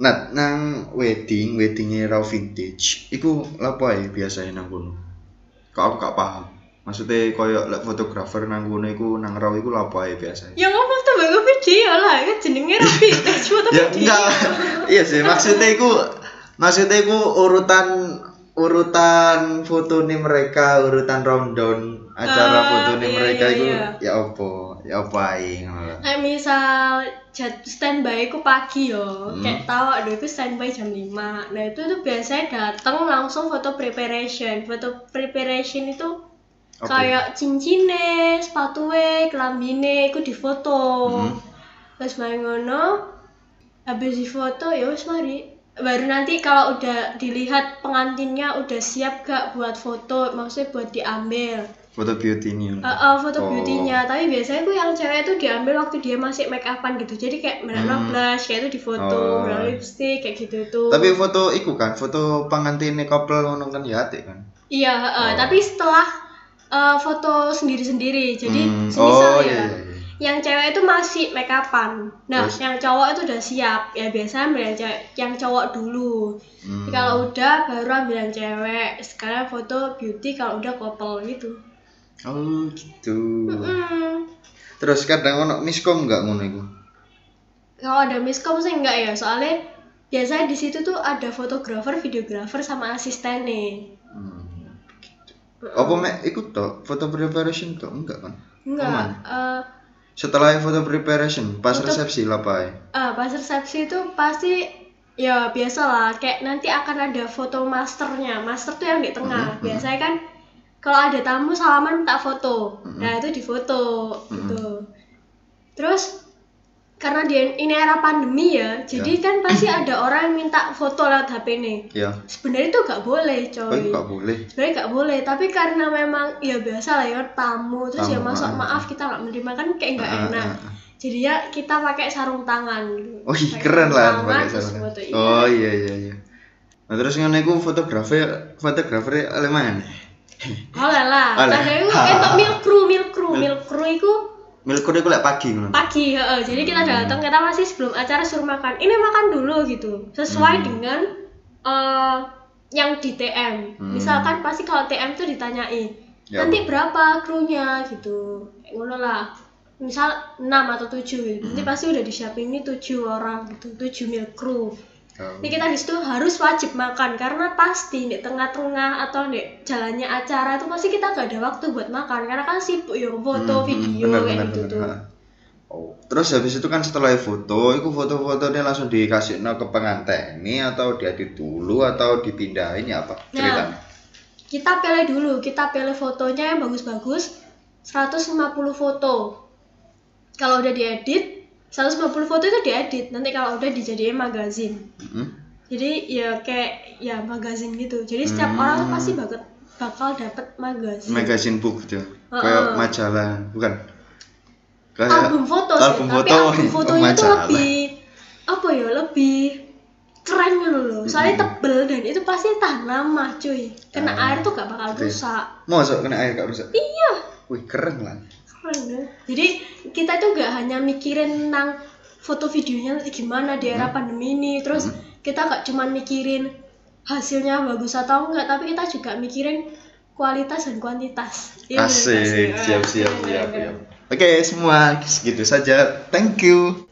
Nah, nang wedding, weddingnya raw vintage, iku lapo ae biasanya nang kono? Kok aku gak paham. Maksudnya koyo lek fotografer nang kono iku nang raw iku lapo ae biasanya? Ya ngomong tuh bagus video lah, kan jenenge rapi foto ya video. enggak. iya sih, maksudnya iku maksudnya iku urutan urutan foto nih mereka, urutan rundown acara Ah, foto nih iya, mereka iya, iku iya. ya opo? Ya opo lho. Kayak misal jad standby ku pagi yo, Hmm. kayak tahu aduh itu standby jam 5 Nah itu tuh biasanya datang langsung foto preparation. Foto preparation itu Oke. kayak cincine, sepatunya, kelambine, itu difoto. Hmm. Terus main ngono, habis difoto ya wis mari. Baru nanti kalau udah dilihat pengantinnya udah siap gak buat foto, maksudnya buat diambil. Foto beauty ini. Uh, uh, foto Oh. beauty-nya, tapi biasanya tuh yang cewek tuh diambil waktu dia masih make upan gitu. Jadi kayak mereka Hmm. blush kayak itu difoto, Oh. mereka lipstick kayak gitu tuh. Tapi foto iku kan, foto pengantin couple ngono kan ya kan. iya, uh, Oh. tapi setelah uh, foto sendiri-sendiri. Jadi Hmm. semisal Oh, ya, iya, iya, iya. Yang cewek itu masih make upan. Nah, Terus? yang cowok itu udah siap. Ya biasanya ambil yang cewek, yang cowok dulu. Hmm. Jadi Kalau udah baru ambil yang cewek. Sekarang foto beauty kalau udah couple gitu. Oh, gitu. Mm-mm. Terus kadang ono miskom enggak ngono iku? Kalau ada miskom sih enggak ya, soalnya biasanya di situ tuh ada fotografer, videografer sama asistennya. Hmm. Apa mek ikut toh foto preparation toh enggak kan? Enggak. eh Setelah foto preparation, pas Foto- resepsi lah Pak. eh, pas resepsi itu pasti ya biasa lah, kayak nanti akan ada foto masternya. Master tuh yang di tengah. Mhm, Biasanya kan kalau ada tamu salaman minta foto. Mhm. Nah, itu difoto gitu. Terus karena dia ini era pandemi ya, jadi kan pasti ada orang yang minta foto lewat HP nih. Ya. Sebenarnya itu gak boleh, Oh, coy. itu enggak boleh. sebenarnya nggak boleh tapi karena memang ya biasa lah ya tamu terus ya Tamu, masuk ah. maaf kita nggak menerima kan kayak nggak Ah, enak ah, ah. jadi ya kita pakai sarung tangan gitu Oh, iya, keren lah tangan, pakai sarung. foto, iya. Oh iya iya iya. Nah, terus ngono iku fotografer fotografer Aleman. oh lah ada itu kayak milk crew milk crew milk crew itu Milkur iku lek pagi ngono. pagi heeh. jadi kita Hmm. datang kita masih sebelum acara suruh makan ini makan dulu gitu sesuai Hmm. dengan eh, yang di TM Hmm. misalkan pasti kalau TM tuh ditanyain Ya, nanti berapa krunya gitu ngono lah misal 6 atau 7 gitu nanti Hmm. pasti udah disiapin ini 7 orang gitu 7 mil kru Oh. ini kita di situ harus wajib makan karena pasti di tengah-tengah atau di jalannya acara itu pasti kita gak ada waktu buat makan karena kan sibuk ya foto Hmm, video bener, kayak bener, gitu bener. tuh. Oh, terus habis itu kan setelah foto, itu foto-fotonya langsung dikasih ke pengantin ini atau diedit dulu atau dipindahin ya apa? Nah. Ceritanya. kita pilih dulu kita pilih fotonya yang bagus-bagus 150 foto kalau udah diedit 150 foto itu diedit nanti kalau udah dijadiin magazin Mm-mm. jadi ya kayak ya magazin gitu jadi setiap Hmm. orang tuh pasti bakal bakal dapet magazin Magazine book gitu. Heeh. Kayak majalah, bukan? Kayak album foto sih album tapi foto, album oh, fotonya tuh majalah. lebih apa ya lebih keren gitu loh soalnya Hmm. tebel dan itu pasti tahan lama cuy kena Ah, air tuh gak bakal rusak Masuk kena air gak rusak. iya Wih, keren lah. Jadi kita tuh gak hanya mikirin tentang foto videonya nanti gimana di era Hmm. pandemi ini terus kita gak cuman mikirin hasilnya bagus atau enggak tapi kita juga mikirin kualitas dan kuantitas Iya? Asik, siap siap siap siap. Oke, semua segitu saja. Thank you.